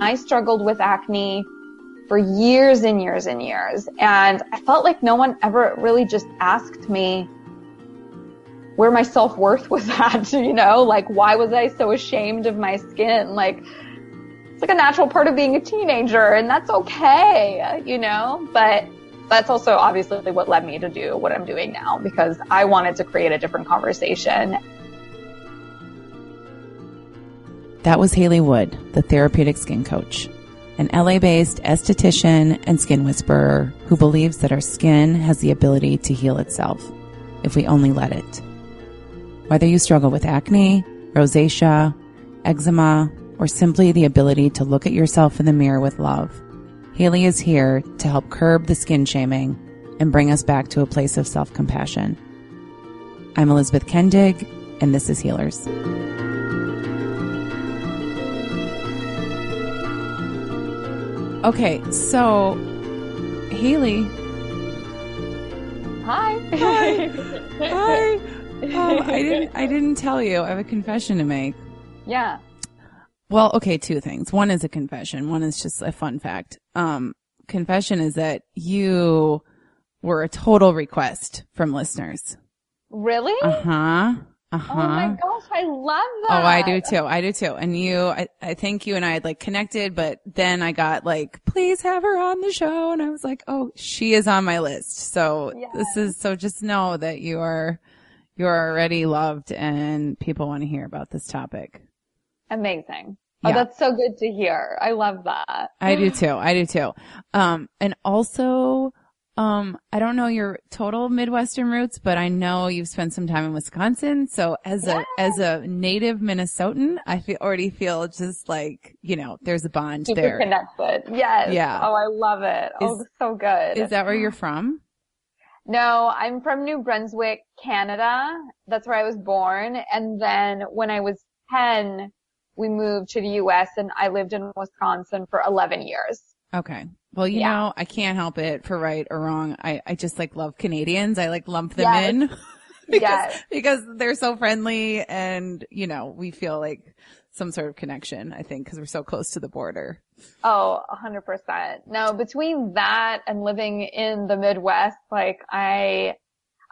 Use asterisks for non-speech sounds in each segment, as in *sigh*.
I struggled with acne for years and years and years. And I felt like no one ever really just asked me where my self-worth was *laughs* at, you know, like why was I so ashamed of my skin? Like it's like a natural part of being a teenager and that's okay, you know, but that's also obviously what led me to do what I'm doing now because I wanted to create a different conversation. That was Hayley Wood, the therapeutic skin coach an LA based esthetician and skin whisperer who believes that our skin has the ability to heal itself if we only let it. Whether you struggle with acne, rosacea, eczema, or simply the ability to look at yourself in the mirror with love, Hayley is here to help curb the skin shaming and bring us back to a place of self compassion. I'm Elizabeth Kendig, and this is Healers. Okay, so Hayley. Hi. Hi. *laughs* Hi. Um, I didn't. I didn't tell you. I have a confession to make. Yeah. Well, okay, two things. One is a confession. One is just a fun fact. Um, confession is that you were a total request from listeners. Really? Uh huh. Uh-huh. Oh my gosh, I love that. Oh, I do too. I do too. And you, I, I think you and I had like connected, but then I got like, please have her on the show. And I was like, oh, she is on my list. So yes. this is, so just know that you are, you're already loved and people want to hear about this topic. Amazing. Oh, yeah. that's so good to hear. I love that. I do too. I do too. Um, and also, um, I don't know your total Midwestern roots, but I know you've spent some time in Wisconsin. So as a, as a native Minnesotan, I feel, already feel just like, you know, there's a bond Super there. connected. Yes. Yeah. Oh, I love it. Oh, oh, so good. Is that where you're from? No, I'm from New Brunswick, Canada. That's where I was born. And then when I was 10, we moved to the US and I lived in Wisconsin for 11 years. Okay. Well, you yeah. know, I can't help it for right or wrong. I, I just like love Canadians. I like lump them yes. in *laughs* because, yes. because they're so friendly and, you know, we feel like some sort of connection, I think, because we're so close to the border. Oh, a hundred percent. No, between that and living in the Midwest, like I,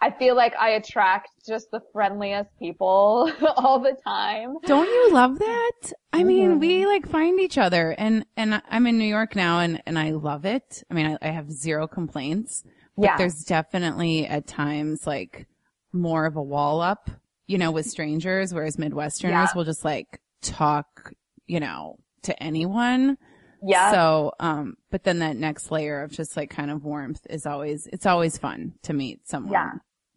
I feel like I attract just the friendliest people *laughs* all the time. Don't you love that? I mean, mm-hmm. we like find each other and, and I'm in New York now and, and I love it. I mean, I, I have zero complaints, but yeah. there's definitely at times like more of a wall up, you know, with strangers, whereas Midwesterners yeah. will just like talk, you know, to anyone. Yeah. So, um, but then that next layer of just like kind of warmth is always, it's always fun to meet someone. Yeah.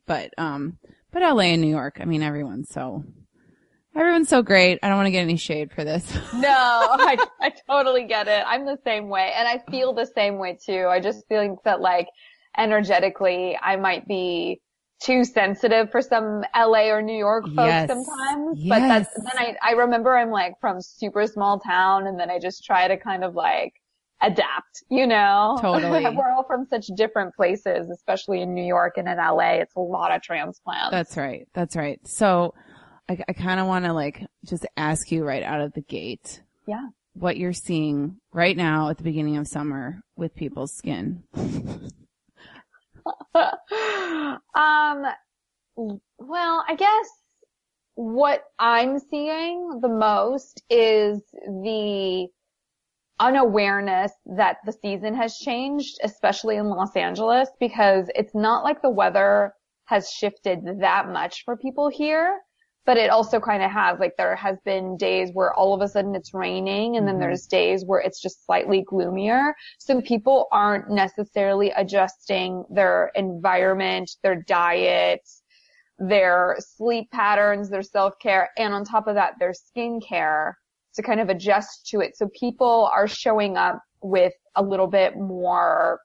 But, um, but LA and New York, I mean, everyone's so, everyone's so great. I don't want to get any shade for this. *laughs* no, I, I totally get it. I'm the same way and I feel the same way too. I just feel that like energetically I might be too sensitive for some LA or New York folks yes. sometimes. Yes. But that's, then I, I remember I'm like from super small town and then I just try to kind of like adapt, you know? Totally. *laughs* We're all from such different places, especially in New York and in LA. It's a lot of transplants. That's right. That's right. So I, I kind of want to like just ask you right out of the gate. Yeah. What you're seeing right now at the beginning of summer with people's skin. *laughs* um, well, I guess what I'm seeing the most is the unawareness that the season has changed, especially in Los Angeles, because it's not like the weather has shifted that much for people here, but it also kind of has, like there has been days where all of a sudden it's raining and then mm-hmm. there's days where it's just slightly gloomier. So people aren't necessarily adjusting their environment, their diet, their sleep patterns, their self-care, and on top of that, their skincare to kind of adjust to it. So people are showing up with a little bit more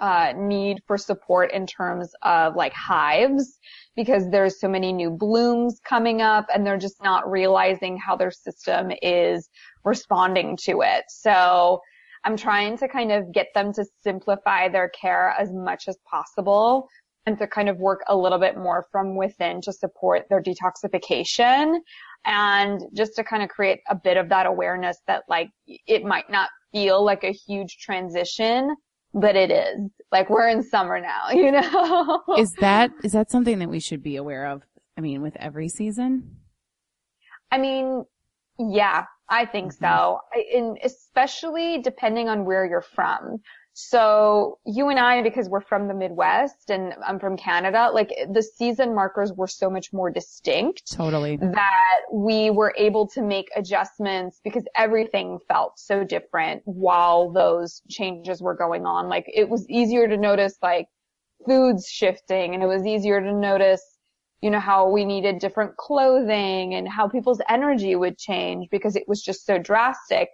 uh, need for support in terms of like hives because there's so many new blooms coming up and they're just not realizing how their system is responding to it. So I'm trying to kind of get them to simplify their care as much as possible and to kind of work a little bit more from within to support their detoxification and just to kind of create a bit of that awareness that like it might not feel like a huge transition, but it is. Like we're in summer now, *laughs* you know? is that, is that something that we should be aware of? I mean, with every season? I mean, yeah, I think mm-hmm. so. And especially depending on where you're from. So you and I, because we're from the Midwest and I'm from Canada, like the season markers were so much more distinct. Totally. That we were able to make adjustments because everything felt so different while those changes were going on. Like it was easier to notice like foods shifting and it was easier to notice you know, how we needed different clothing and how people's energy would change because it was just so drastic.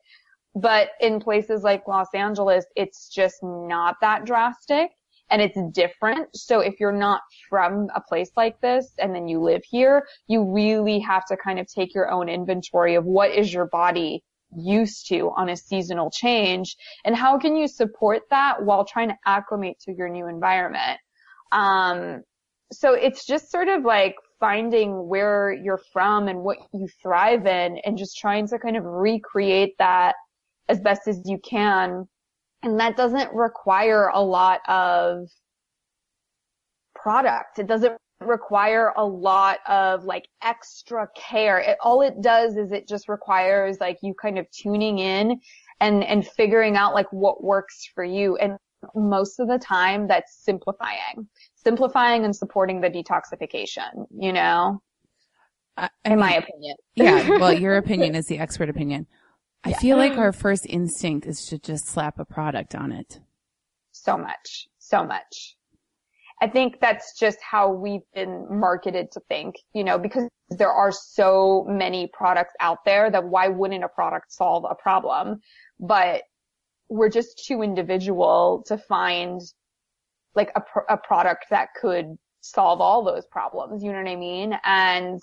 But in places like Los Angeles, it's just not that drastic and it's different. So if you're not from a place like this and then you live here, you really have to kind of take your own inventory of what is your body used to on a seasonal change and how can you support that while trying to acclimate to your new environment. Um, so it's just sort of like finding where you're from and what you thrive in and just trying to kind of recreate that as best as you can. And that doesn't require a lot of product. It doesn't require a lot of like extra care. It, all it does is it just requires like you kind of tuning in and, and figuring out like what works for you. And most of the time that's simplifying simplifying and supporting the detoxification, you know? I, I in mean, my opinion. yeah. Well, your *laughs* opinion is the expert opinion. I yeah. feel like our first instinct is to just slap a product on it. So much. So much. I think that's just how we've been marketed to think, you know, because there are so many products out there that why wouldn't a product solve a problem? But we're just too individual to find like a, pr- a product that could solve all those problems. You know what I mean? And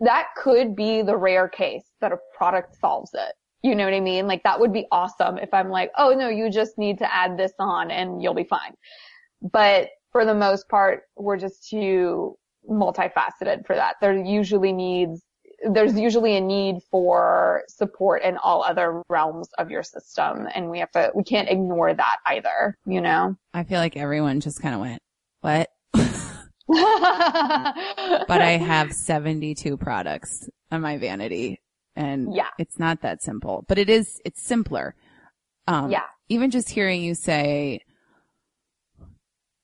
that could be the rare case that a product solves it. You know what I mean? Like that would be awesome if I'm like, oh no, you just need to add this on and you'll be fine. But for the most part, we're just too multifaceted for that. There usually needs there's usually a need for support in all other realms of your system and we have to we can't ignore that either you know i feel like everyone just kind of went what *laughs* *laughs* but i have 72 products on my vanity and yeah it's not that simple but it is it's simpler um yeah even just hearing you say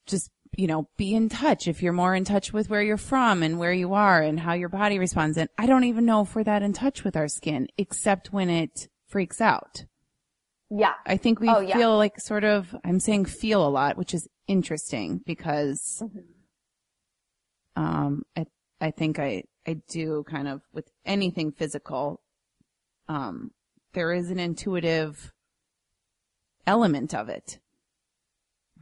just you know, be in touch if you're more in touch with where you're from and where you are and how your body responds. And I don't even know if we're that in touch with our skin except when it freaks out. Yeah. I think we oh, yeah. feel like sort of, I'm saying feel a lot, which is interesting because, mm-hmm. um, I, I think I, I do kind of with anything physical, um, there is an intuitive element of it.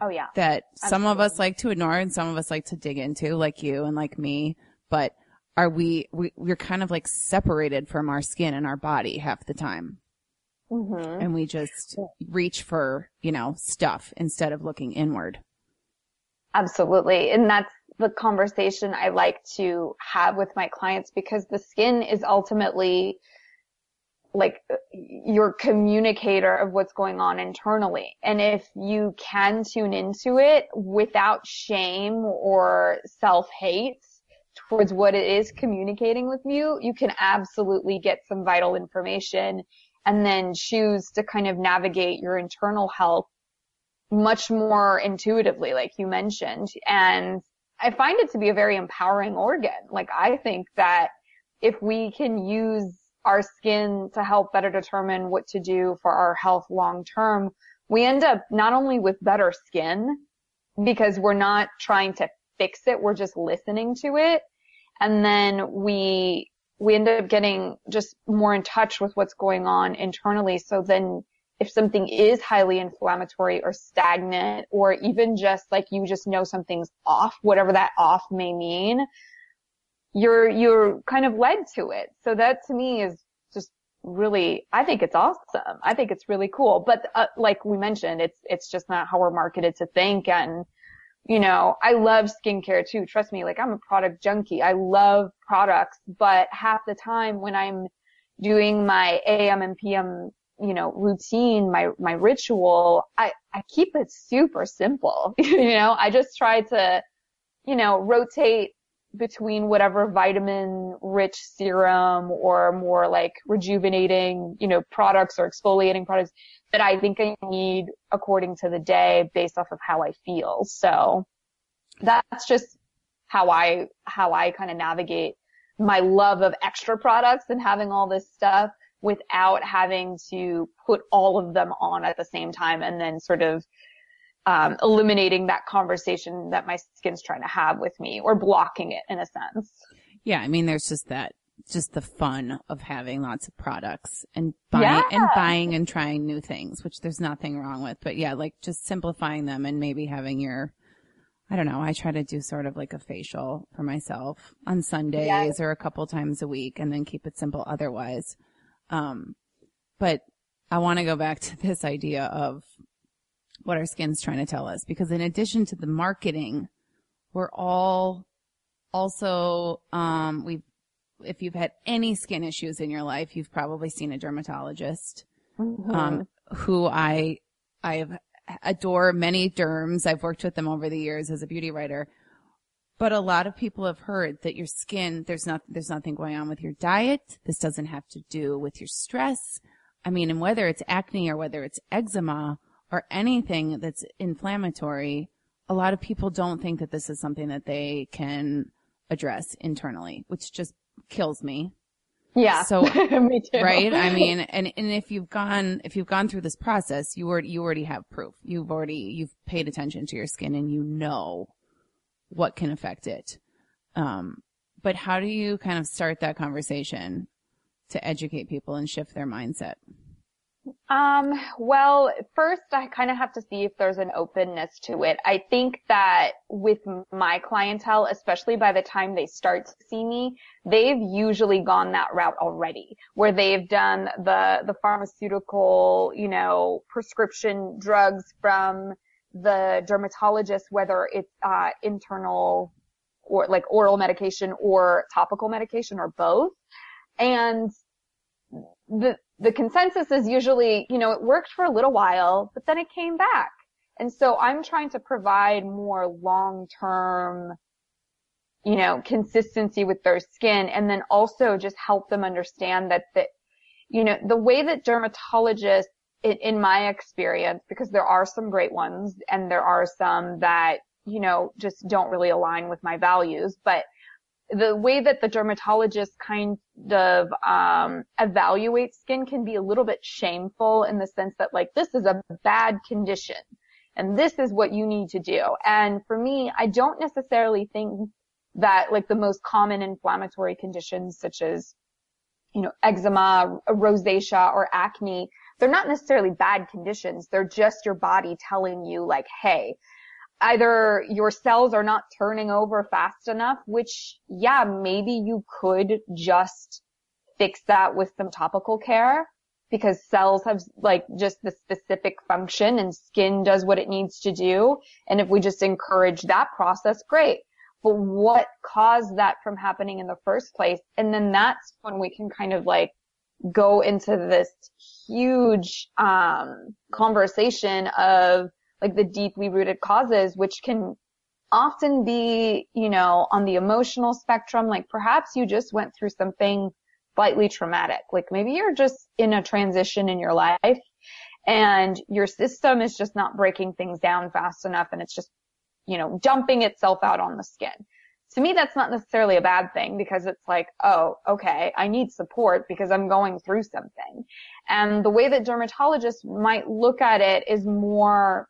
Oh yeah. That Absolutely. some of us like to ignore and some of us like to dig into, like you and like me. But are we, we we're kind of like separated from our skin and our body half the time. Mm-hmm. And we just reach for, you know, stuff instead of looking inward. Absolutely. And that's the conversation I like to have with my clients because the skin is ultimately like uh, your communicator of what's going on internally. And if you can tune into it without shame or self-hate towards what it is communicating with you, you can absolutely get some vital information and then choose to kind of navigate your internal health much more intuitively, like you mentioned. And I find it to be a very empowering organ. Like I think that if we can use our skin to help better determine what to do for our health long term, we end up not only with better skin because we're not trying to fix it, we're just listening to it. And then we, we end up getting just more in touch with what's going on internally. So then if something is highly inflammatory or stagnant or even just like you just know something's off, whatever that off may mean, you're, you're kind of led to it. So that to me is just really, I think it's awesome. I think it's really cool. But uh, like we mentioned, it's, it's just not how we're marketed to think. And you know, I love skincare too. Trust me, like I'm a product junkie. I love products, but half the time when I'm doing my AM and PM, you know, routine, my, my ritual, I, I keep it super simple. *laughs* you know, I just try to, you know, rotate between whatever vitamin rich serum or more like rejuvenating, you know, products or exfoliating products that I think I need according to the day based off of how I feel. So that's just how I, how I kind of navigate my love of extra products and having all this stuff without having to put all of them on at the same time and then sort of um, eliminating that conversation that my skin's trying to have with me or blocking it in a sense. Yeah, I mean, there's just that, just the fun of having lots of products and buying Yeah. and buying and trying new things, which there's nothing wrong with. But yeah, like just simplifying them and maybe having your, I don't know, I try to do sort of like a facial for myself on Sundays Yes. or a couple times a week and then keep it simple otherwise. Um, but I want to go back *laughs* to this idea of what our skin's trying to tell us because in addition to the marketing, we're all also, um, we've, if you've had any skin issues in your life, you've probably seen a dermatologist, um, who I, I have adore many derms. I've worked with them over the years as a beauty writer. But a lot of people have heard that your skin, there's not, there's nothing going on with your diet. This doesn't have to do with your stress. I mean, and whether it's acne or whether it's eczema or anything that's inflammatory, a lot of people don't think that this is something that they can address internally, which just kills me. yeah. So- *laughs* me too. Right? I mean, and, and if you've gone, if you've gone through this process, you already, you already have proof. You've already, you've paid attention to your skin and you know what can affect it. Um, but how do you kind of start that conversation to educate people and shift their mindset? Um, well, first I kind of have to see if there's an openness to it. I think that with my clientele, especially by the time they start to see me, they've usually gone that route already, where they've done the, the pharmaceutical, you know, prescription drugs from the dermatologist, whether it's, uh, internal or like oral medication or topical medication or both. And the the consensus is usually, you know, it worked for a little while, but then it came back. And so I'm trying to provide more long-term, you know, consistency with their skin and then also just help them understand that that, you know, the way that dermatologists in, in my experience, because there are some great ones and there are some that, you know, just don't really align with my values, but the way that the dermatologist kind of um, evaluates skin can be a little bit shameful in the sense that like this is a bad condition and this is what you need to do. And for me, I don't necessarily think that like the most common inflammatory conditions such as you know eczema, rosacea, or acne, they're not necessarily bad conditions. They're just your body telling you like, hey, either your cells are not turning over fast enough, which yeah, maybe you could just fix that with some topical care because cells have like just the specific function and skin does what it needs to do. And if we just encourage that process, great. But what caused that from happening in the first place? And then that's when we can kind of like go into this huge, um, conversation of like the deeply rooted causes, which can often be, you know, on the emotional spectrum, like perhaps you just went through something slightly traumatic. Like maybe you're just in a transition in your life and your system is just not breaking things down fast enough and it's just, you know, dumping itself out on the skin. To me, that's not necessarily a bad thing because it's like, oh, okay, I need support because I'm going through something. And the way that dermatologists might look at it is more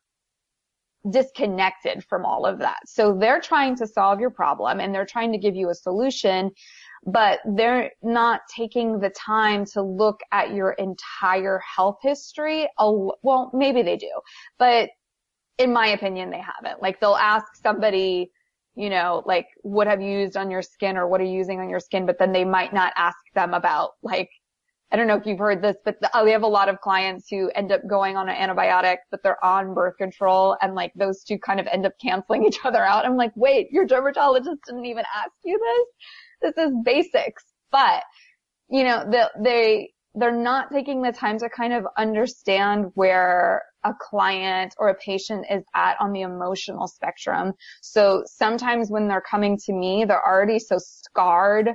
disconnected from all of that. So they're trying to solve your problem and they're trying to give you a solution, but they're not taking the time to look at your entire health history. Well, maybe they do, but in my opinion, they haven't. Like they'll ask somebody, you know, like, what have you used on your skin or what are you using on your skin? But then they might not ask them about like I don't know if you've heard this, but the, we have a lot of clients who end up going on an antibiotic, but they're on birth control and like those two kind of end up canceling *laughs* each other out. I'm like, wait, your dermatologist didn't even ask you this? This is basics. But, you know, the, they, they're not taking the time to kind of understand where a client or a patient is at on the emotional spectrum. So sometimes when they're coming to me, they're already so scarred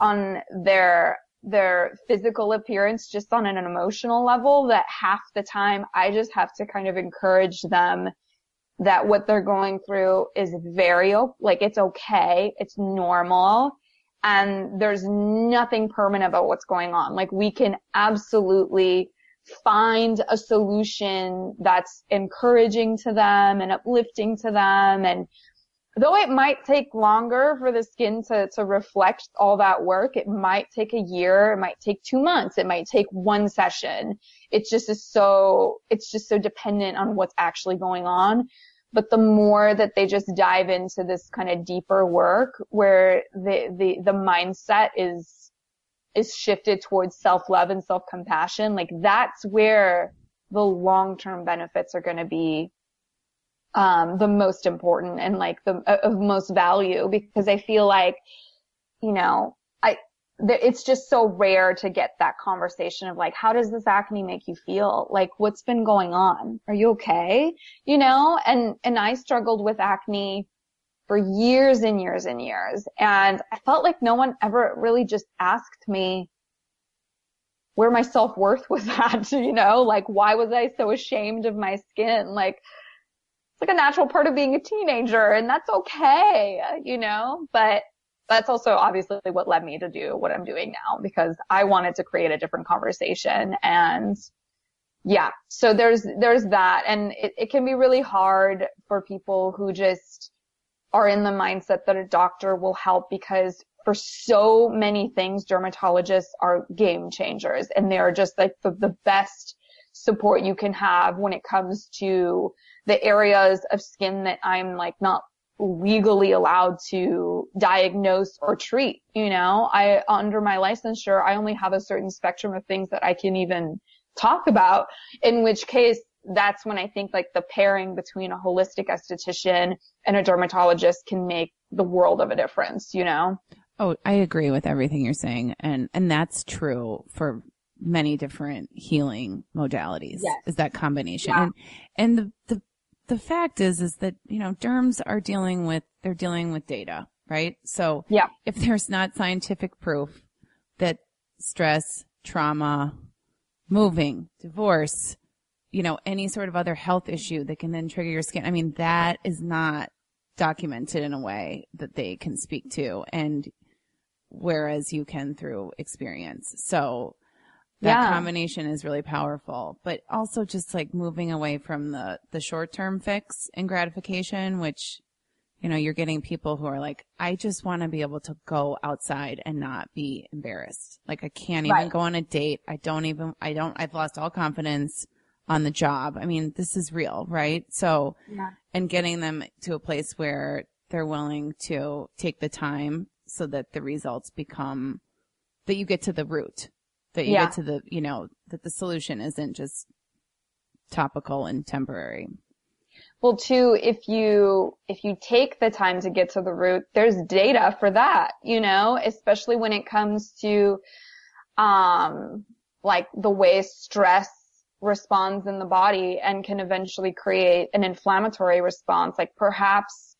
on their their physical appearance just on an emotional level that half the time I just have to kind of encourage them that what they're going through is very, like it's okay. It's normal. And there's nothing permanent about what's going on. Like we can absolutely find a solution that's encouraging to them and uplifting to them and though it might take longer for the skin to, to reflect all that work, it might take a year, it might take two months, it might take one session. It's just so, it's just so dependent on what's actually going on. But the more that they just dive into this kind of deeper work where the, the, the mindset is, is shifted towards self-love and self-compassion, like that's where the long-term benefits are going to be um, the most important and like the uh, of most value because I feel like, you know, I, it's just so rare to get that conversation of like, how does this acne make you feel? Like, what's been going on? Are you okay? You know, and, and I struggled with acne for years and years and years. And I felt like no one ever really just asked me where my self-worth *laughs* was at, you know, like why was I so ashamed of my skin? Like, it's like a natural part of being a teenager and that's okay, you know, but that's also obviously what led me to do what I'm doing now because I wanted to create a different conversation and yeah, so there's, there's that. And it, it can be really hard for people who just are in the mindset that a doctor will help because for so many things, dermatologists are game changers and they are just like the, the best support you can have when it comes to the areas of skin that I'm like not legally allowed to diagnose or treat. You know, I, under my licensure, I only have a certain spectrum of things that I can even talk about, in which case that's when I think like the pairing between a holistic esthetician and a dermatologist can make the world of a difference, you know? Oh, I agree with everything you're saying. And, and that's true for many different healing modalities. Yes. Is that combination. Yeah. And, and the, the the fact is, is that, you know, derms are dealing with, they're dealing with data, right? So yeah. if there's not scientific proof that stress, trauma, moving, divorce, you know, any sort of other health issue that can then trigger your skin, I mean, that is not documented in a way that they can speak to. And whereas you can through experience. So that yeah. combination is really powerful, but also just like moving away from the, the short term fix and gratification, which, you know, you're getting people who are like, I just want to be able to go outside and not be embarrassed. Like I can't even right. go on a date. I don't even, I don't, I've lost all confidence on the job. I mean, this is real, right? So, yeah. and getting them to a place where they're willing to take the time so that the results become, that you get to the root that you yeah. get to the, you know, that the solution isn't just topical and temporary. Well, too, if you, if you take the time to get to the root, there's data for that, you know, especially when it comes to, um, like the way stress responds in the body and can eventually create an inflammatory response. Like perhaps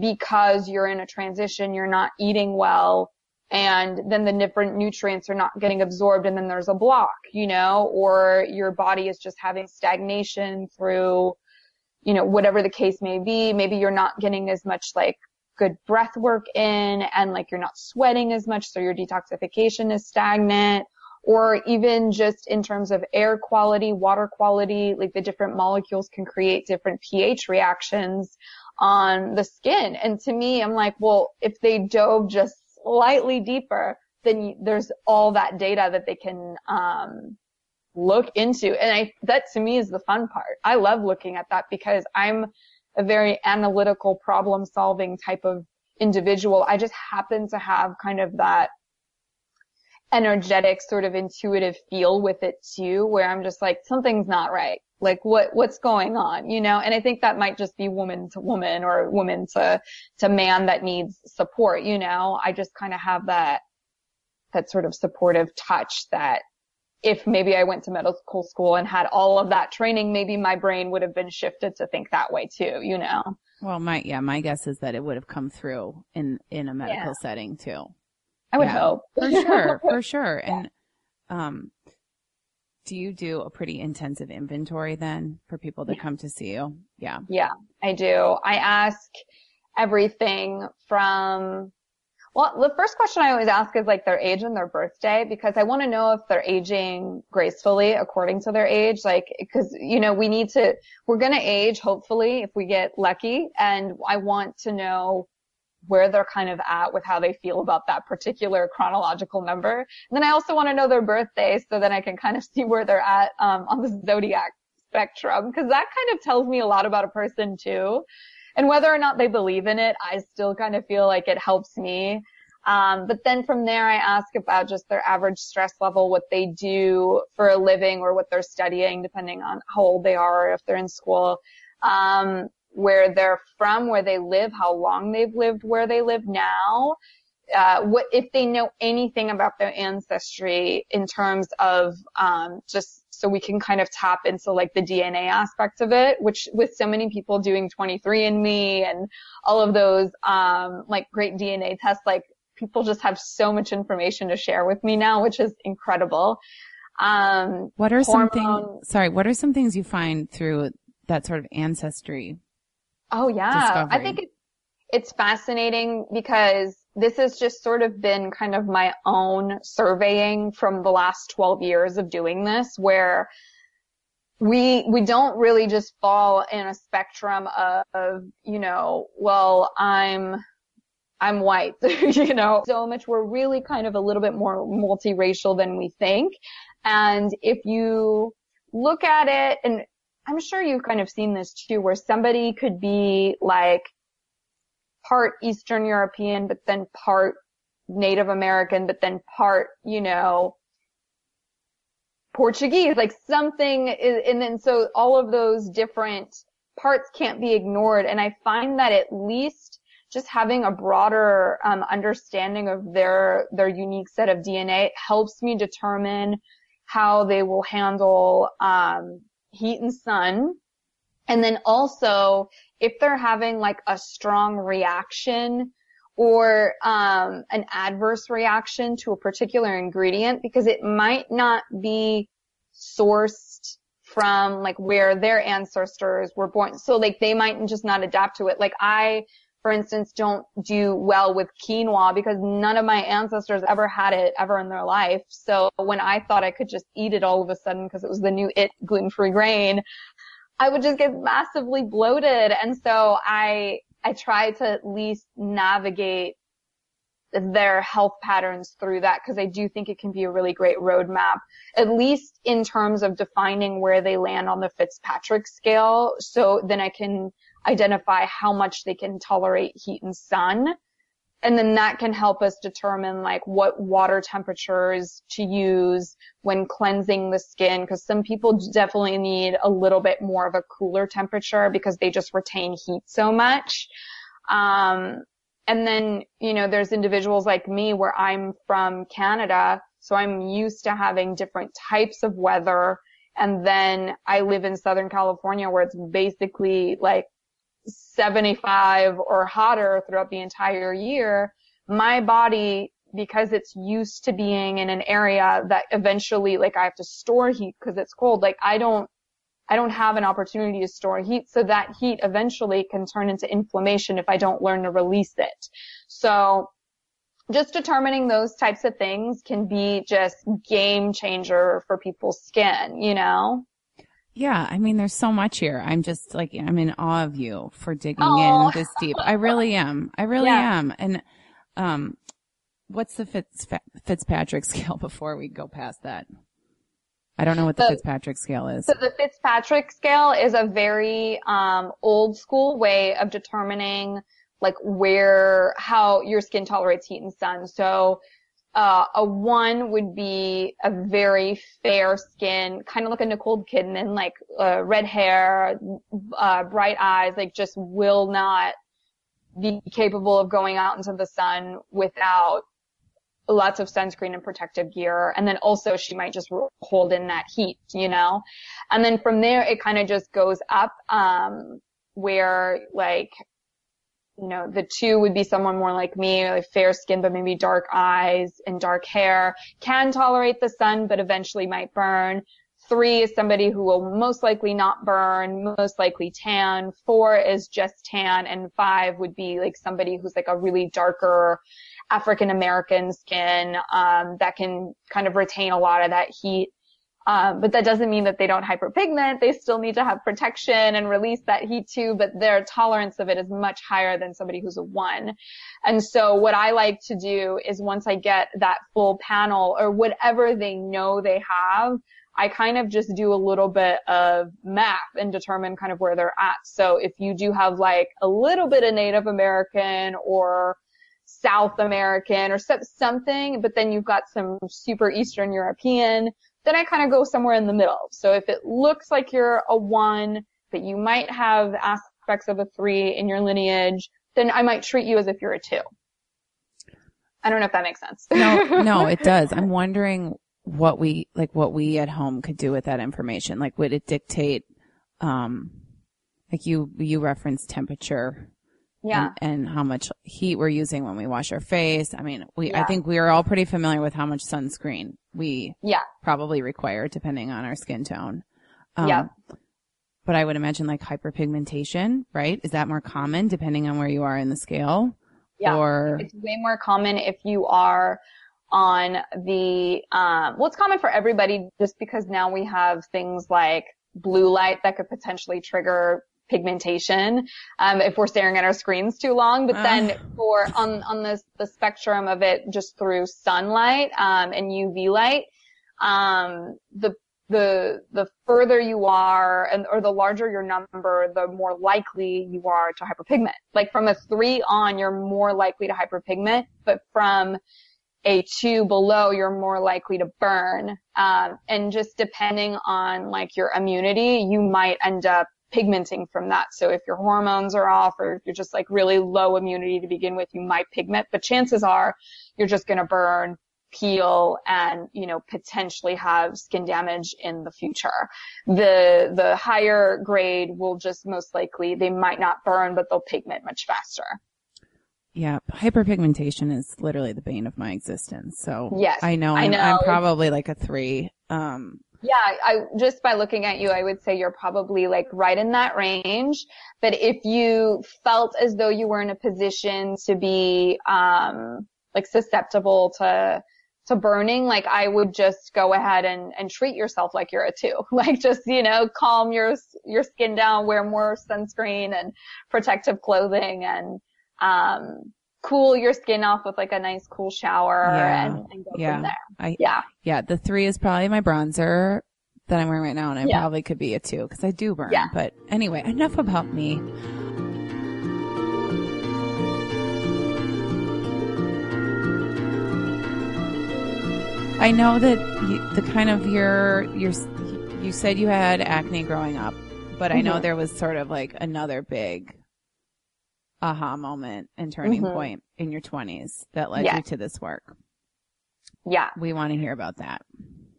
because you're in a transition, you're not eating well, and then the different nutrients are not getting absorbed and then there's a block, you know, or your body is just having stagnation through, you know, whatever the case may be. Maybe you're not getting as much like good breath work in and like you're not sweating as much. So your detoxification is stagnant or even just in terms of air quality, water quality, like the different molecules can create different pH reactions on the skin. And to me, I'm like, well, if they dove just slightly deeper, then there's all that data that they can um, look into. And I, that to me is the fun part. I love looking at that because I'm a very analytical problem solving type of individual. I just happen to have kind of that energetic sort of intuitive feel with it too, where I'm just like, something's not right. Like what, what's going on, you know? And I think that might just be woman to woman or woman to, to man that needs support, you know? I just kind of have that, that sort of supportive touch that if maybe I went to medical school and had all of that training, maybe my brain would have been shifted to think that way too, you know? Well, my, yeah, my guess is that it would have come through in, in a medical yeah. setting too. I would yeah, hope. for sure, *laughs* for sure. And, um, do you do a pretty intensive inventory then for people that come to see you? Yeah. Yeah, I do. I ask everything from well, the first question I always ask is like their age and their birthday because I want to know if they're aging gracefully according to their age. Like, cause, you know, we need to, we're going to age hopefully if we get lucky. And I want to know where they're kind of at with how they feel about that particular chronological number. And then I also want to know their birthday so that I can kind of *laughs* see where they're at, um, on the zodiac spectrum because that kind of tells me a lot about a person too. And whether or not they believe in it, I still kind of feel like it helps me. Um, but then from there, I ask about just their average stress level, what they do for a living or what they're studying, depending on how old they are or if they're in school. Um, where they're from, where they live, how long they've lived where they live now, uh, what if they know anything about their ancestry in terms of um, just so we can kind of tap into like the DNA aspect of it, which with so many people doing 23andMe and all of those um, like great DNA tests, like people just have so much information to share with me now, which is incredible. Um, what are hormone, some things? Sorry, what are some things you find through that sort of ancestry? Oh yeah, discovery? I think it, it's fascinating because this has just sort of been kind of my own surveying from the last 12 years of doing this where we we don't really just fall in a spectrum of, of you know well i'm i'm white *laughs* you know so much we're really kind of a little bit more multiracial than we think and if you look at it and i'm sure you've kind of seen this too where somebody could be like part Eastern European, but then part Native American, but then part, you know, Portuguese, like something is, and then so all of those different parts can't be ignored. And I find that at least just having a broader um, understanding of their their unique set of DNA helps me determine how they will handle um, heat and sun, and then also if they're having like a strong reaction or um, an adverse reaction to a particular ingredient because it might not be sourced from like where their ancestors were born. So like they might just not adapt to it. Like I, for instance, don't do well with quinoa because none of my ancestors ever had it ever in their life. So when I thought I could just eat it all of a sudden because it was the new it gluten-free grain, I would just get massively bloated. And so I, I try to at least navigate their health patterns through that because I do think it can be a really great roadmap, at least in terms of defining where they land on the Fitzpatrick scale. So then I can identify how much they can tolerate heat and sun and then that can help us determine like what water temperatures to use when cleansing the skin because some people definitely need a little bit more of a cooler temperature because they just retain heat so much. Um, and then, you know, there's individuals like me where I'm from Canada, so I'm used to having different types of weather. And then I live in Southern California where it's basically like 75 or hotter throughout the entire year, my body, because it's used to being in an area that eventually, like I have to store heat because it's cold, like I don't, I don't have an opportunity to store heat. So that heat eventually can turn into inflammation if I don't learn to release it. So just determining those types of things can be just game changer for people's skin, you know? Yeah, I mean, there's so much here. I'm just like, I'm in awe of you for digging oh. in this deep. I really am. I really yeah. am. And, um, what's the Fitz, Fitzpatrick scale *laughs* before we go past that? I don't know what the, the Fitzpatrick scale is. So the Fitzpatrick scale is a very, um, old school way of determining like where, how your skin tolerates heat and sun. So uh, a one would be a very fair skin, kind of like a Nicole Kidman, like uh, red hair, uh, bright eyes, like just will not be capable of going out into the sun without lots of sunscreen and protective gear. And then also she might just hold in that heat, you know? And then from there it kind of just goes up, um, where like you know, the two would be someone more like me, like fair skin, but maybe dark eyes and dark hair, can tolerate the sun, but eventually might burn. Three is somebody who will most likely not burn, most likely tan. Four is just tan. And five would be like somebody who's like a really darker African American skin, um, that can kind of retain a lot of that heat. Um, but that doesn't mean that they don't hyperpigment. They still need to have protection and release that heat too, but their tolerance of it is much higher than somebody who's a one. And so what I like to do is once I get that full panel or whatever they know they have, I kind of just do a little bit of math and determine kind of where they're at. So if you do have like a little bit of Native American or South American or something, but then you've got some super Eastern European, then I kind of go somewhere in the middle. So if it looks like you're a one, but you might have aspects of a three in your lineage, then I might treat you as if you're a two. I don't know if that makes sense. no, no, *laughs* it does. I'm wondering what we, like what we at home could do with that information. Like would it dictate, um, like you, you referenced temperature yeah. And, and, how much heat we're using when we wash our face. I mean, we, yeah. I think we are all pretty familiar with how much sunscreen we yeah. probably require depending on our skin tone. Um, yeah. But I would imagine like hyperpigmentation, right? Is that more common depending on where you are in the scale? Yeah. Or it's way more common if you are on the, um, well, it's common for everybody just because now we have things like blue light that could potentially trigger pigmentation um, if we're staring at our screens too long. But then uh. for on on the the spectrum of it, just through sunlight um, and UV light, um, the the the further you are and or the larger your number, the more likely you are to hyperpigment. Like from a three on, you're more likely to hyperpigment, but from a two below, you're more likely to burn. Um, and just depending on like your immunity, you might end up pigmenting from that. So if your hormones are off or if you're just like really low immunity to begin with, you might pigment, but chances are you're just going to burn, peel and, you know, potentially have skin damage in the future. The, the higher grade will just most likely, they might not burn, but they'll pigment much faster. Yeah, hyperpigmentation is literally the bane of my existence. So yes, I know, I'm, I know. I'm probably like a three. Um, yeah, I just by looking at you, I would say you're probably like right in that range. But if you felt as though you were in a position to be um like susceptible to to burning, like I would just go ahead and and treat yourself like you're a two. *laughs* Like just, you know, calm your your skin down, wear more sunscreen and protective clothing and um cool your skin off with like a nice cool shower yeah. and, and, go yeah. from there. I, yeah. Yeah. The three is probably my bronzer that I'm wearing right now and I yeah. probably could be a two because I do burn. Yeah. But anyway, enough about me. I know that you, the kind of your, your, you said you had acne growing up, but. I know mm-hmm. there was sort of like another big aha moment and turning mm-hmm. point in your 20s that led yes. you to this work. Yeah. We want to hear about that.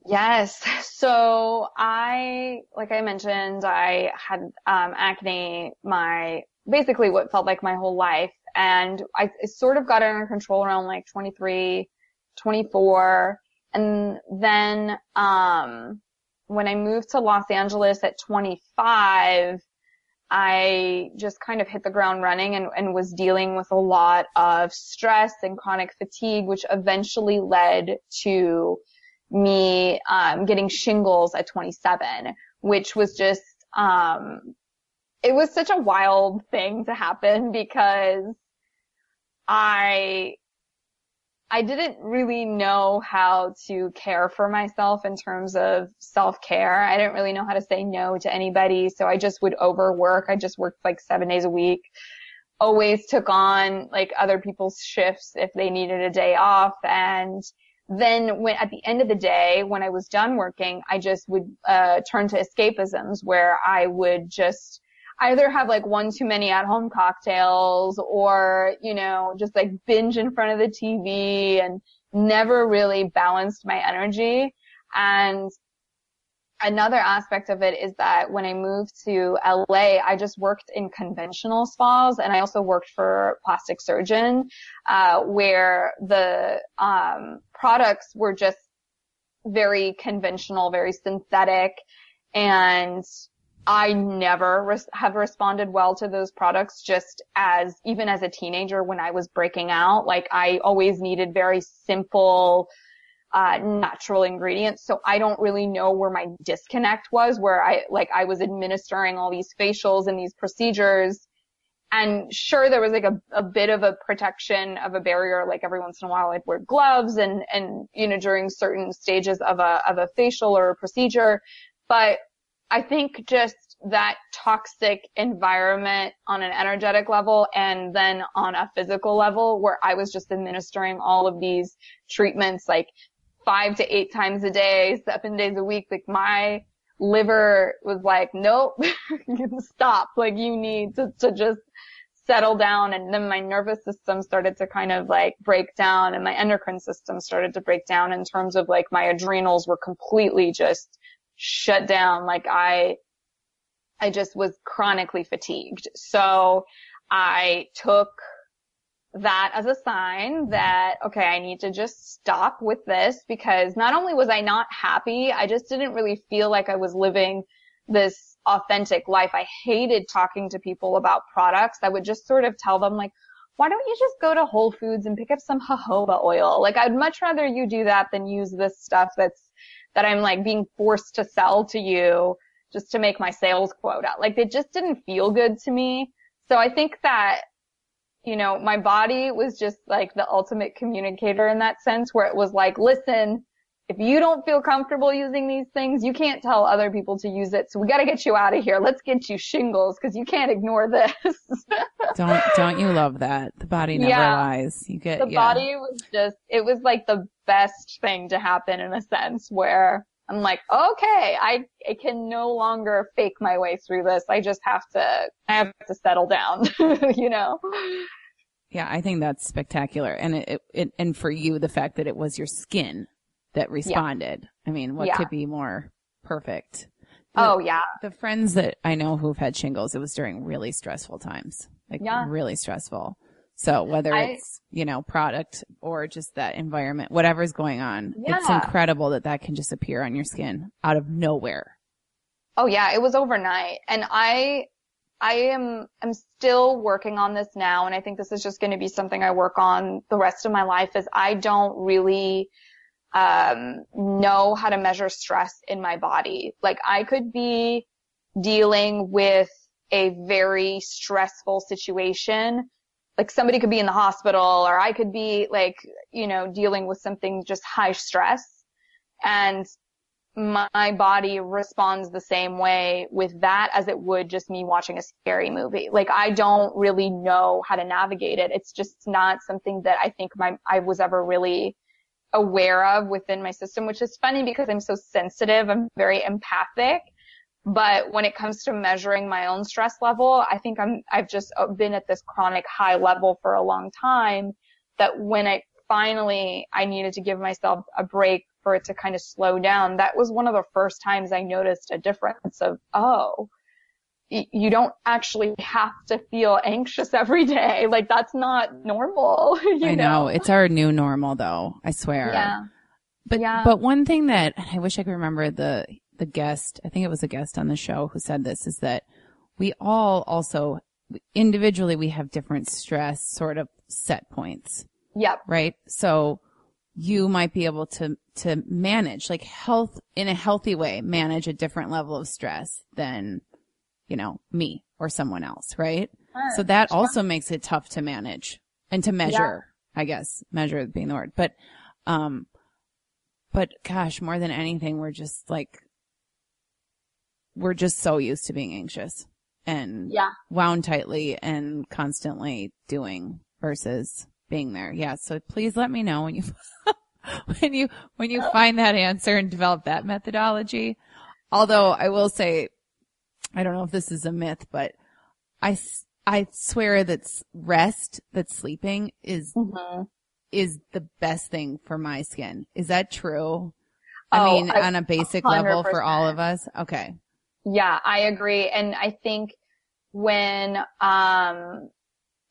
Yes. So I, like I mentioned, I had um, acne my, basically what felt like my whole life. And I sort of got under control around like 23, 24. And then, um, when I moved to Los Angeles at 25, I just kind of hit the ground running and, and was dealing with a lot of stress and chronic fatigue, which eventually led to me um, getting shingles at 27, which was just um, it was such a wild thing to happen because I I didn't really know how to care for myself in terms of self-care. I didn't really know how to say no to anybody, so I just would overwork. I just worked like seven days a week. always took on like other people's shifts if they needed a day off. And then when at the end of the day, when I was done working, I just would, uh, turn to escapisms where I would just, either have like one too many at home cocktails or, you know, just like binge in front of the TV and never really balanced my energy. And another aspect of it is that when I moved to LA, I just worked in conventional spas and I also worked for plastic surgeon, uh, where the, um, products were just very conventional, very synthetic and I never res- have responded well to those products just as, even as a teenager when I was breaking out, like I always needed very simple, uh, natural ingredients. So I don't really know where my disconnect was, where I, like I was administering all these facials and these procedures. And sure, there was like a, a bit of a protection of a barrier, like every once in a while I'd wear gloves and, and, you know, during certain stages of a, of a facial or a procedure. But I think just that toxic environment on an energetic level and then on a physical level where I was just administering all of these treatments like five to eight times a day, seven days a week. Like my liver was like, nope, *laughs* stop. Like you need to, to just settle down. And then my nervous system started to kind of like break down and my endocrine system started to break down in terms of like my adrenals were completely just shut down. Like I, I just was chronically fatigued. So I took that as a sign that, okay, I need to just stop with this because not only was I not happy, I just didn't really feel like I was living this authentic life. I hated talking to people about products. I would just sort of tell them like, why don't you just go to Whole Foods and pick up some jojoba oil? Like I'd much rather you do that than use this stuff that's that I'm like being forced to sell to you just to make my sales quota. Like it just didn't feel good to me. So I think that, you know, my body was just like the ultimate communicator in that sense where it was like, listen, if you don't feel comfortable using these things, you can't tell other people to use it. So we got to get you out of here. Let's get you shingles because you can't ignore this. *laughs* don't don't you love that? The body never yeah. lies. You get the yeah. body was just it was like the best thing to happen in a sense where I'm like, okay, I, I can no longer fake my way through this. I just have to, I have to settle down, *laughs* you know? Yeah, I think that's spectacular. And it, it, and for you, the fact that it was your skin that responded. Yeah. I mean, what yeah. could be more perfect? The, oh yeah. The friends that I know who've had shingles, it was during really stressful times. Like yeah. really stressful. So whether I, it's, you know, product or just that environment, whatever's going on, yeah. it's incredible that that can just appear on your skin out of nowhere. Oh yeah, it was overnight. And I, I am, I'm still working on this now. And I think this is just going to be something I work on the rest of my life is I don't really, um, know how to measure stress in my body. Like I could be dealing with a very stressful situation. Like somebody could be in the hospital or I could be like, you know, dealing with something just high stress and my body responds the same way with that as it would just me watching a scary movie. Like I don't really know how to navigate it. It's just not something that I think my, I was ever really aware of within my system, which is funny because I'm so sensitive. I'm very empathic. But when it comes to measuring my own stress level, I think I'm, I've just uh, been at this chronic high level for a long time that when I finally, I needed to give myself a break for it to kind of slow down. That was one of the first times I noticed a difference of, oh, you don't actually have to feel anxious *laughs* every day. Like that's not normal. *laughs* I know? know? It's our new normal though. I swear. Yeah. But, yeah. but one thing that I wish I could remember the, the guest, I think it was a guest on the show who said this is that we all also individually, we have different stress sort of set points. Yep. Right. So you might be able to, to manage like health in a healthy way, manage a different level of stress than you know, me or someone else, right? Sure, so that sure. also makes it tough to manage and to measure, yeah. I guess, measure being the word. But, um, but gosh, more than anything, we're just like, we're just so used to being anxious. and Yeah. wound tightly and constantly doing versus being there. Yeah. So please let me know when you, *laughs* when you, when you find that answer and develop that methodology. Although I will say, I don't know if this is a myth, but I, I swear that rest, that sleeping is, Mhm. is the best thing for my skin. Is that true? I Oh, mean, I- on a basic level for all of us. Okay. Yeah, I agree. And I think when, um,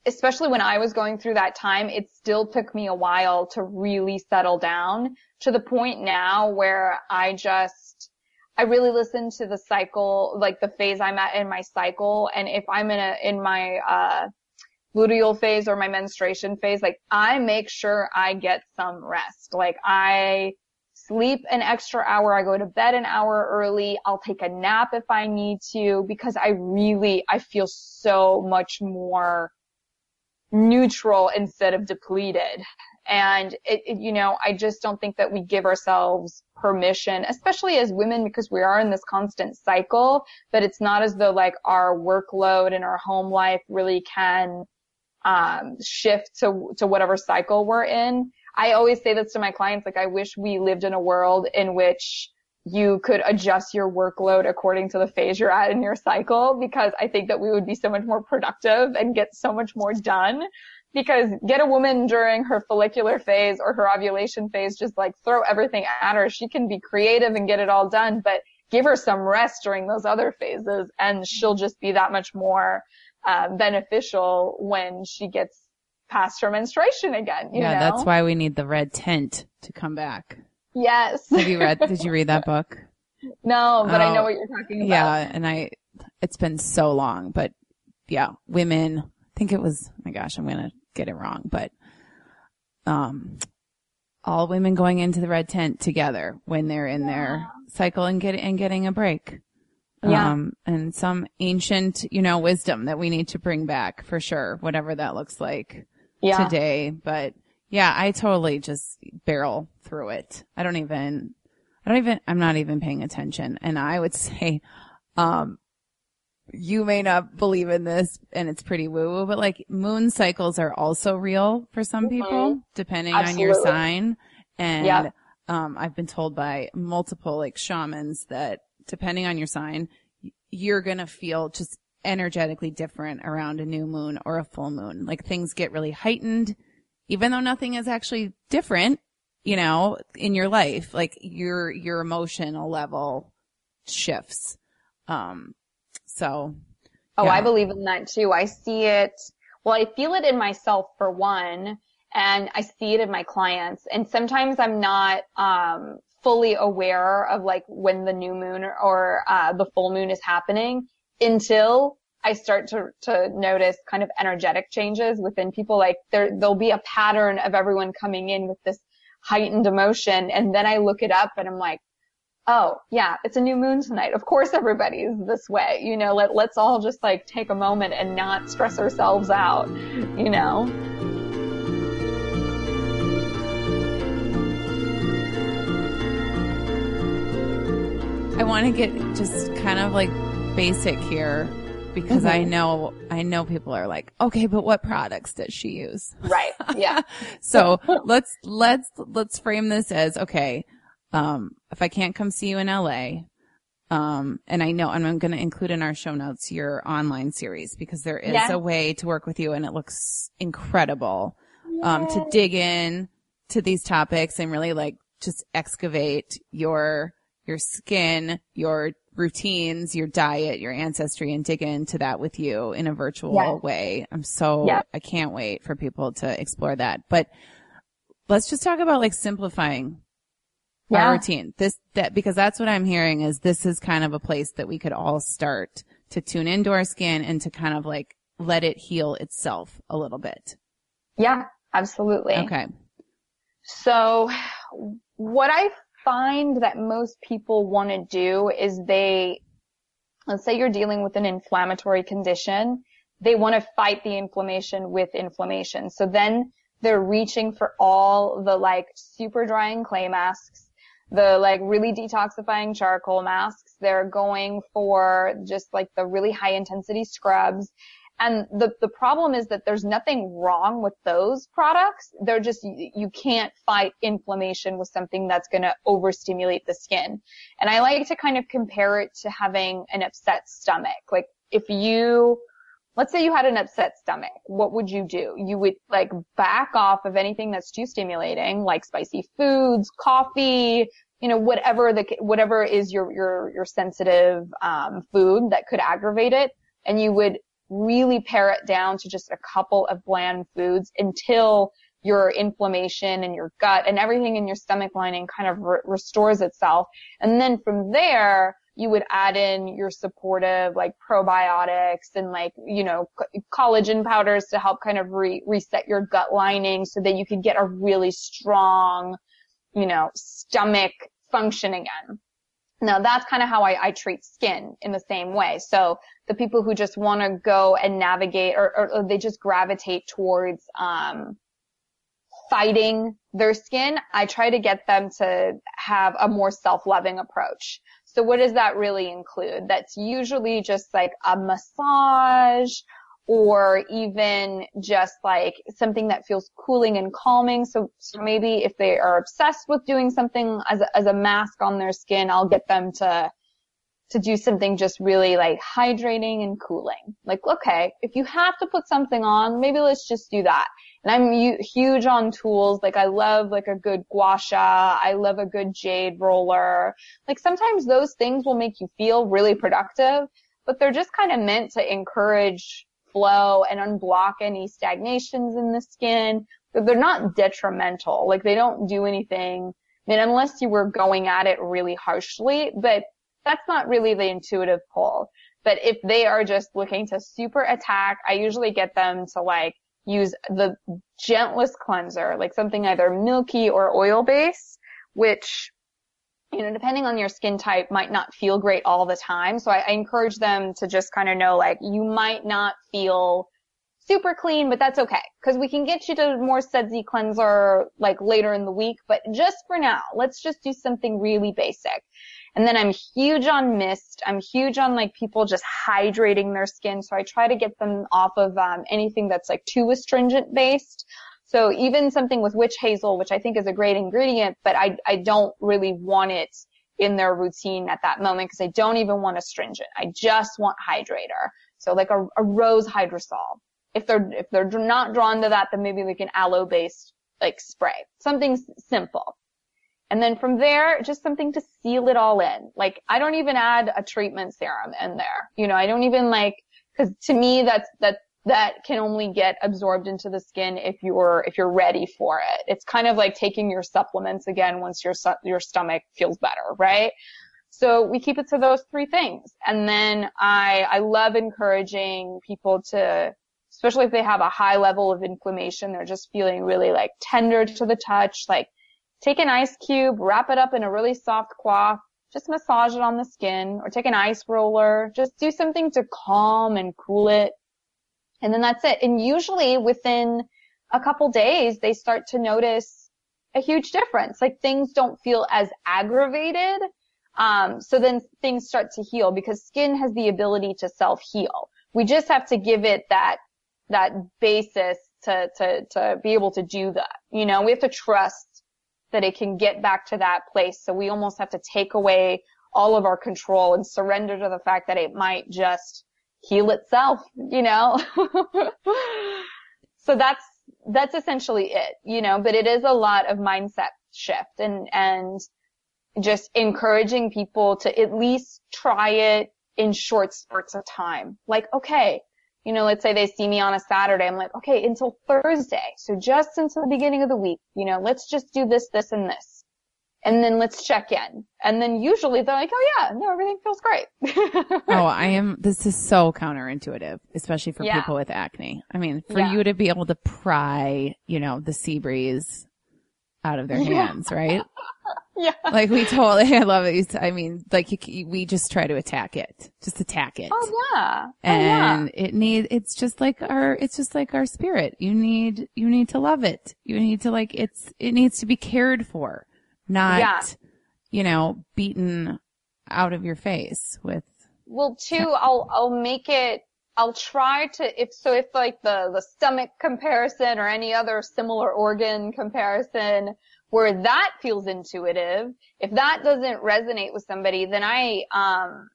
especially when I was going through that time, it still took me a while to really settle down to the point now where I just, I really listen to the cycle, like the phase I'm at in my cycle. And if I'm in a, in my, uh, luteal phase or my menstruation phase, like I make sure I get some rest. Like I sleep an extra hour. I go to bed an hour early. I'll take a nap if I need to because I really, I feel so much more neutral instead of depleted. And it, it, you know, I just don't think that we give ourselves permission, especially as women, because we are in this constant cycle, but it's not as though like our workload and our home life really can, um, shift to, to whatever cycle we're in. I always say this to my clients, like I wish we lived in a world in which you could adjust your workload according to the phase you're at in your cycle because I think that we would be so much more productive and get so much more done. Because get a woman during her follicular phase or her ovulation phase, just like throw everything at her. She can be creative and get it all done, but give her some rest during those other phases and she'll just be that much more uh, beneficial when she gets past her menstruation again. You yeah. know? That's why we need the red tent to come back. Yes. Have you read, did you read that *laughs* book? no, but I know Oh, what you're talking about. Yeah. And I, it's been so long, but yeah, women, think it was, oh my gosh, I'm going to get it wrong, but, um, all women going into the red tent together when they're in their cycle and get, and getting a break. Yeah. Um, and some ancient, you know, wisdom that we need to bring back for sure, whatever that looks like Yeah. today. But yeah, I totally just barrel through it. I don't even, I don't even, I'm not even paying attention. And I would *laughs* say, um, you may not believe in this and it's pretty woo woo, but like moon cycles are also real for some people, depending on your Absolutely. sign. And, Yeah. um, I've been told by multiple like shamans that depending on your sign, you're going to feel just energetically different around a new moon or a full moon. Like things get really heightened, even though nothing is actually different, you know, in your life, like your, your emotional level shifts. Um, so Oh, Yeah. I believe in that too. I see it. Well, I feel it in myself for one, and I see it in my clients. And sometimes I'm not um, fully aware of like when the new moon or uh, the full moon is happening until I start to to notice kind of energetic changes within people. Like there there'll be a pattern of everyone coming in with this heightened emotion, and then I look it up and I'm like, oh yeah, it's a new moon tonight. Of course everybody is this way. You know, let, let's all just like take a moment and not stress ourselves out, you know? I want to get just kind of like basic here because I Mhm. know, I know people are like, okay, but what products does she use? Right. Yeah. *laughs* So let's, let's, let's frame this as, okay, um, if I can't come see you in LA, um, and I know, and I'm going to include in our show notes your online series because there is Yeah. a way to work with you and it looks incredible, um, to dig in to these topics and really like just excavate your, your skin, your routines, your diet, your ancestry and dig into that with you in a virtual Yeah. way. I'm so. I can't wait for people to explore that. But let's just talk about like simplifying our Yeah. routine. This, that, because that's what I'm hearing is this is kind of a place that we could all start to tune into our skin and to kind of like let it heal itself a little bit. Yeah. Absolutely. Okay. So what I find that most people want to do is they, let's say you're dealing with an inflammatory condition, they want to fight the inflammation with inflammation. So then they're reaching for all the like super drying clay masks. The like really detoxifying charcoal masks. They're going for just like the really high intensity scrubs. And the, the problem is that there's nothing wrong with those products. They're just, you, you can't fight inflammation with something that's going to overstimulate the skin. And I like to kind of compare it to having an upset stomach. Like if you, let's say you had an upset stomach, what would you do? You would like back off of anything that's too stimulating, like spicy foods, coffee, you know, whatever the, whatever is your, your, your sensitive, um, food that could aggravate it. And you would really pare it down to just a couple of bland foods until your inflammation and your gut and everything in your stomach lining kind of re- restores itself. And then from there, you would add in your supportive like probiotics and like, you know, collagen powders to help kind of re- reset your gut lining so that you could get a really strong, you know, stomach function again. Now that's kind of how I, I, treat skin in the same way. So the people who just want to go and navigate or, or, or, they just gravitate towards, um, fighting their skin, I try to get them to have a more self-loving approach. So what does that really include? That's usually just like a massage or even just like something that feels cooling and calming. So, so maybe if they are obsessed with doing something as a, as a mask on their skin, I'll get them to to do something just really like hydrating and cooling. Like, okay, if you have to put something on, maybe let's just do that. And I'm huge on tools. Like I love like a good gua sha. I love a good jade roller. Like sometimes those things will make you feel really productive, but they're just kind of meant to encourage flow and unblock any stagnations in the skin. But they're not detrimental. Like they don't do anything. I mean, unless you were going at it really harshly, but that's not really the intuitive pull. But if they are just looking to super attack, I usually get them to like use the gentlest cleanser, like something either milky or oil based, which, you know, depending on your skin type might not feel great all the time. So I, I encourage them to just kind of know like you might not feel super clean, but that's okay. Cause we can get you to more sudsy cleanser like later in the week, but just for now, let's just do something really basic. And then I'm huge on mist. I'm huge on like people just hydrating their skin. So I try to get them off of um, anything that's like too astringent based. So even something with witch hazel, which I think is a great ingredient, but I, I don't really want it in their routine at that moment because I don't even want astringent. I just want hydrator. So like a, a rose hydrosol. If they're, if they're not drawn to that, then maybe like an aloe based like spray. Something simple. And then from there, just something to seal it all in. Like, I don't even add a treatment serum in there. You know, I don't even like, cause to me, that's, that, that can only get absorbed into the skin if you're, if you're ready for it. It's kind of like taking your supplements again once your, your stomach feels better, right? So we keep it to those three things. And then I, I love encouraging people to, especially if they have a high level of inflammation, they're just feeling really like tender to the touch, like Take an ice cube, wrap it up in a really soft cloth, just massage it on the skin, or take an ice roller, just do something to calm and cool it. And then that's it. And usually within a couple days, they start to notice a huge difference. Like things don't feel as aggravated. Um, so then things start to heal because skin has the ability to self-heal. We just have to give it that, that basis to, to, to be able to do that. You know, we have to trust that it can get back to that place. So we almost have to take away all of our control and surrender to the fact that it might just heal itself, you know? *laughs* so that's, that's essentially it, you know, but it is a lot of mindset shift and, and just encouraging people to at least try it in short spurts of time. Like, okay, you know, let's say they see me on a Saturday. I'm like, okay, until Thursday. So just until the beginning of the week, you know, let's just do this, this, and this. And then let's check in. And then usually they're like, oh yeah, no, everything feels great. *laughs* oh, I am, this is so counterintuitive, especially for yeah. people with acne. I mean, for yeah. you to be able to pry, you know, the sea breeze out of their *laughs* hands, right? *laughs* yeah. Like we totally, *laughs* I love it. I mean, like you, we just try to attack it, just attack it. Oh yeah. Oh, and yeah. it need, it's just like our, it's just like our spirit. You need, you need to love it. You need to like, it's, it needs to be cared for, not, yeah. you know, beaten out of your face with. Well, two, I'll, I'll make it, I'll try to, if, so if like the, the stomach comparison or any other similar organ comparison where that feels intuitive, if that doesn't resonate with somebody, then I, um,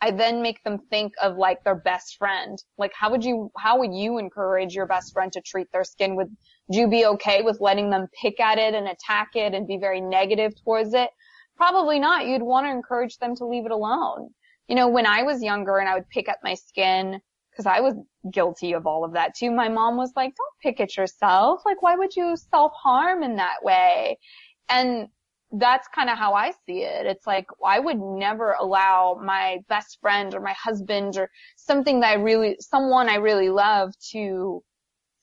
I then make them think of like their best friend. Like how would you, how would you encourage your best friend to treat their skin? Would you be okay with letting them pick at it and attack it and be very negative towards it? Probably not. You'd want to encourage them to leave it alone. You know, when I was younger and I would pick at my skin, because I was guilty of all of that too. My mom was like, don't pick at yourself. Like, why would you self-harm in that way? And that's kind of how I see it. It's like, I would never allow my best friend or my husband or something that I really, someone I really love to,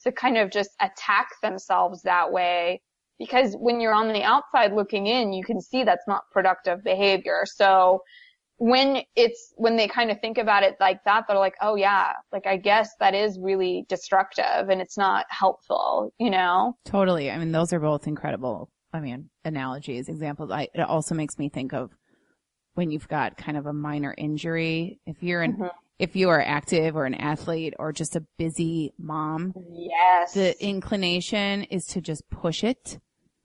to kind of just attack themselves that way. Because when you're on the outside looking in, you can see that's not productive behavior. So when it's, when they kind of think about it like that, they're like, oh yeah, like I guess that is really destructive and it's not helpful, you know? Totally. I mean, those are both incredible I mean, analogies, examples. I, it also makes me think of when you've got kind of a minor injury. If you're an, mm-hmm. if you are active or an athlete or just a busy mom. Yes. The inclination is to just push it.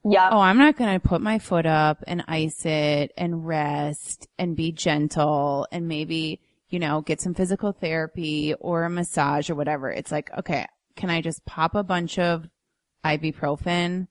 Yeah. Oh, I'm not going to put my foot up and ice it and rest and be gentle and maybe, you know, get some physical therapy or a massage or whatever. It's like, okay, can I just pop a bunch of ibuprofen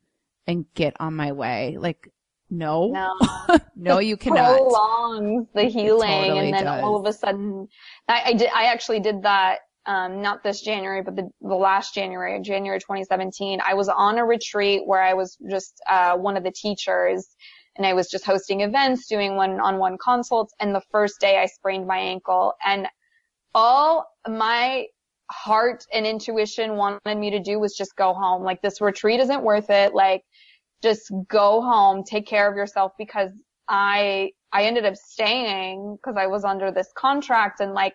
and get on my way. Like, no, no, *laughs* no you cannot. Prolongs the healing, totally and then does. all of a sudden, I, I did. I actually did that. Um, not this January, but the, the last January, January 2017. I was on a retreat where I was just uh, one of the teachers, and I was just hosting events, doing one-on-one consults. And the first day, I sprained my ankle, and all my heart and intuition wanted me to do was just go home. Like this retreat isn't worth it. Like just go home, take care of yourself because I, I ended up staying because I was under this contract and like,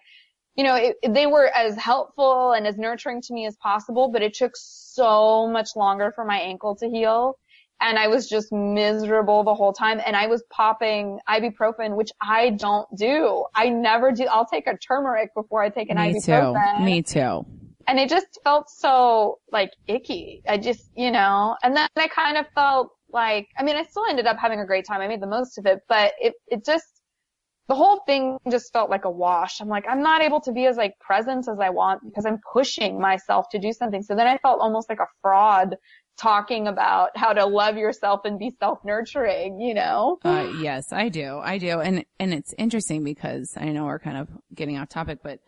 you know, it, they were as helpful and as nurturing to me as possible, but it took so much longer for my ankle to heal. And I was just miserable the whole time. And I was popping ibuprofen, which I don't do. I never do. I'll take a turmeric before I take an me ibuprofen. Too. Me too and it just felt so like icky. I just, you know, and then I kind of felt like, I mean, I still ended up having a great time. I made the most of it, but it, it just, the whole thing just felt like a wash. I'm like, I'm not able to be as like present as I want because I'm pushing myself to do something. So then I felt almost like a fraud talking about how to love yourself and be self-nurturing, you know? Uh, yes, I do. I do. And, and it's interesting because I know we're kind of getting off topic, but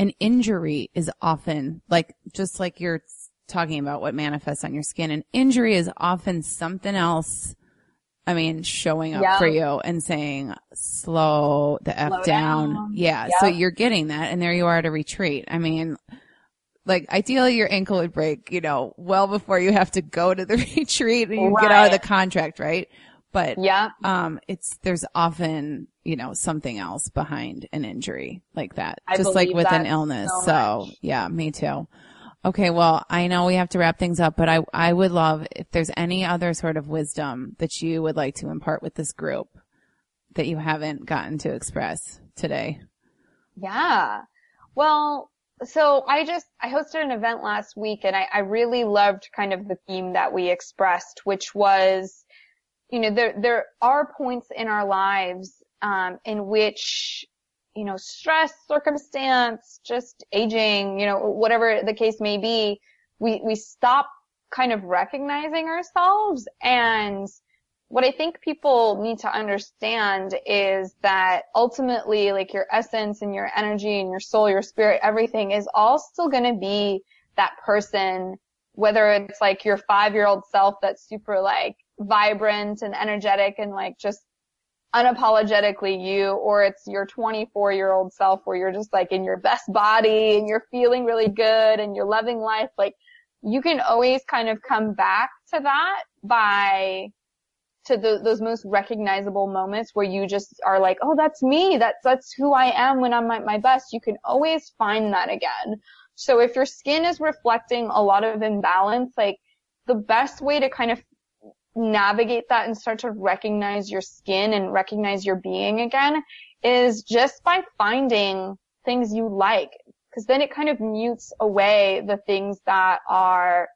an injury is often like, just like you're talking about what manifests on your skin, an injury is often something else. I mean, showing up yeah. for you and saying, slow the F down. down. Yeah. Yep. So you're getting that and there you are at a retreat. I mean, like ideally your ankle would break, you know, well before you have to go to the *laughs* retreat and you right. get out of the contract, right? But yeah, um, it's there's often you know something else behind an injury like that, I just like with an illness. So, so yeah, me too. Okay, well, I know we have to wrap things up, but I I would love if there's any other sort of wisdom that you would like to impart with this group that you haven't gotten to express today. Yeah. Well, so I just, I hosted an event last week and I, I really loved kind of the theme that we expressed, which was you know, there, there are points in our lives, um, in which, you know, stress, circumstance, just aging, you know, whatever the case may be, we, we stop kind of recognizing ourselves. And what I think people need to understand is that ultimately, like your essence and your energy and your soul, your spirit, everything is all still going to be that person, whether it's like your five year old self that's super like vibrant and energetic and like just unapologetically you or it's your 24 year old self where you're just like in your best body and you're feeling really good and you're loving life like you can always kind of come back to that by to the, those most recognizable moments where you just are like, oh, that's me. That's, that's who I am when I'm at my best. You can always find that again. So if your skin is reflecting a lot of imbalance, like the best way to kind of navigate that and start to recognize your skin and recognize your being again is just by finding things you like. Cause then it kind of mutes away the things that are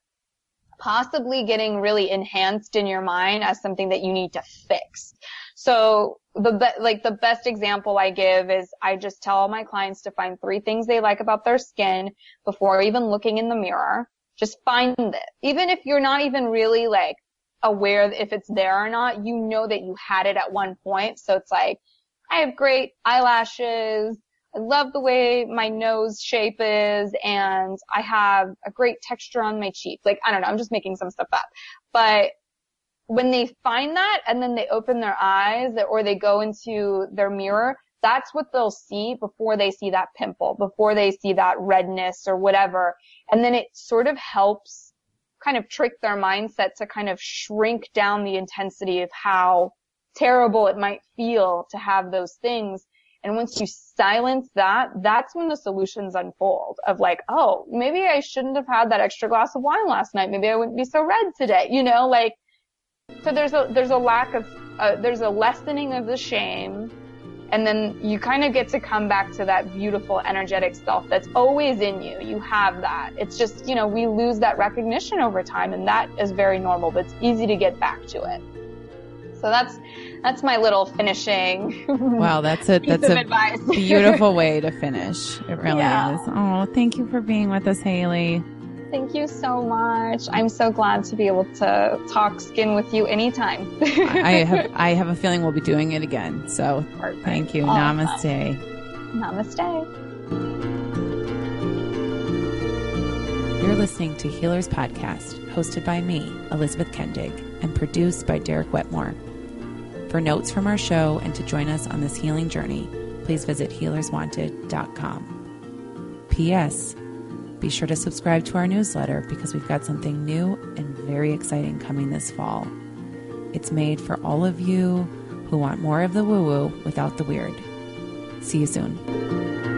possibly getting really enhanced in your mind as something that you need to fix. So the be- like the best example I give is I just tell my clients to find three things they like about their skin before even looking in the mirror. Just find it. Even if you're not even really like aware if it's there or not, you know that you had it at one point. So it's like, I have great eyelashes. I love the way my nose shape is and I have a great texture on my cheek. Like, I don't know, I'm just making some stuff up. But when they find that and then they open their eyes or they go into their mirror, that's what they'll see before they see that pimple, before they see that redness or whatever. And then it sort of helps kind of trick their mindset to kind of shrink down the intensity of how terrible it might feel to have those things. And once you silence that, that's when the solutions unfold of like, oh, maybe I shouldn't have had that extra glass of wine last night. Maybe I wouldn't be so red today. You know, like, so there's a, there's a lack of, uh, there's a lessening of the shame and then you kind of get to come back to that beautiful, energetic self that's always in you. You have that. It's just, you know, we lose that recognition over time and that is very normal, but it's easy to get back to it. So that's, that's my little finishing. *laughs* Wow, that's a, that's a *laughs* beautiful way to finish. It really Yeah. is. Oh, thank you for being with us, Hayley. Thank you so much. I'm so glad to be able to talk skin with you anytime. I *laughs* have, I have a feeling we'll be doing it again. So Perfect. thank you. Awesome. Namaste. Namaste. You're listening to Healers Podcast, hosted by me, Elizabeth Kendig, and produced by Derek Wetmore. For notes from our show and to join us on this healing journey, please visit healerswanted.com. P.S. Be sure to subscribe to our newsletter because we've got something new and very exciting coming this fall. It's made for all of you who want more of the woo woo without the weird. See you soon.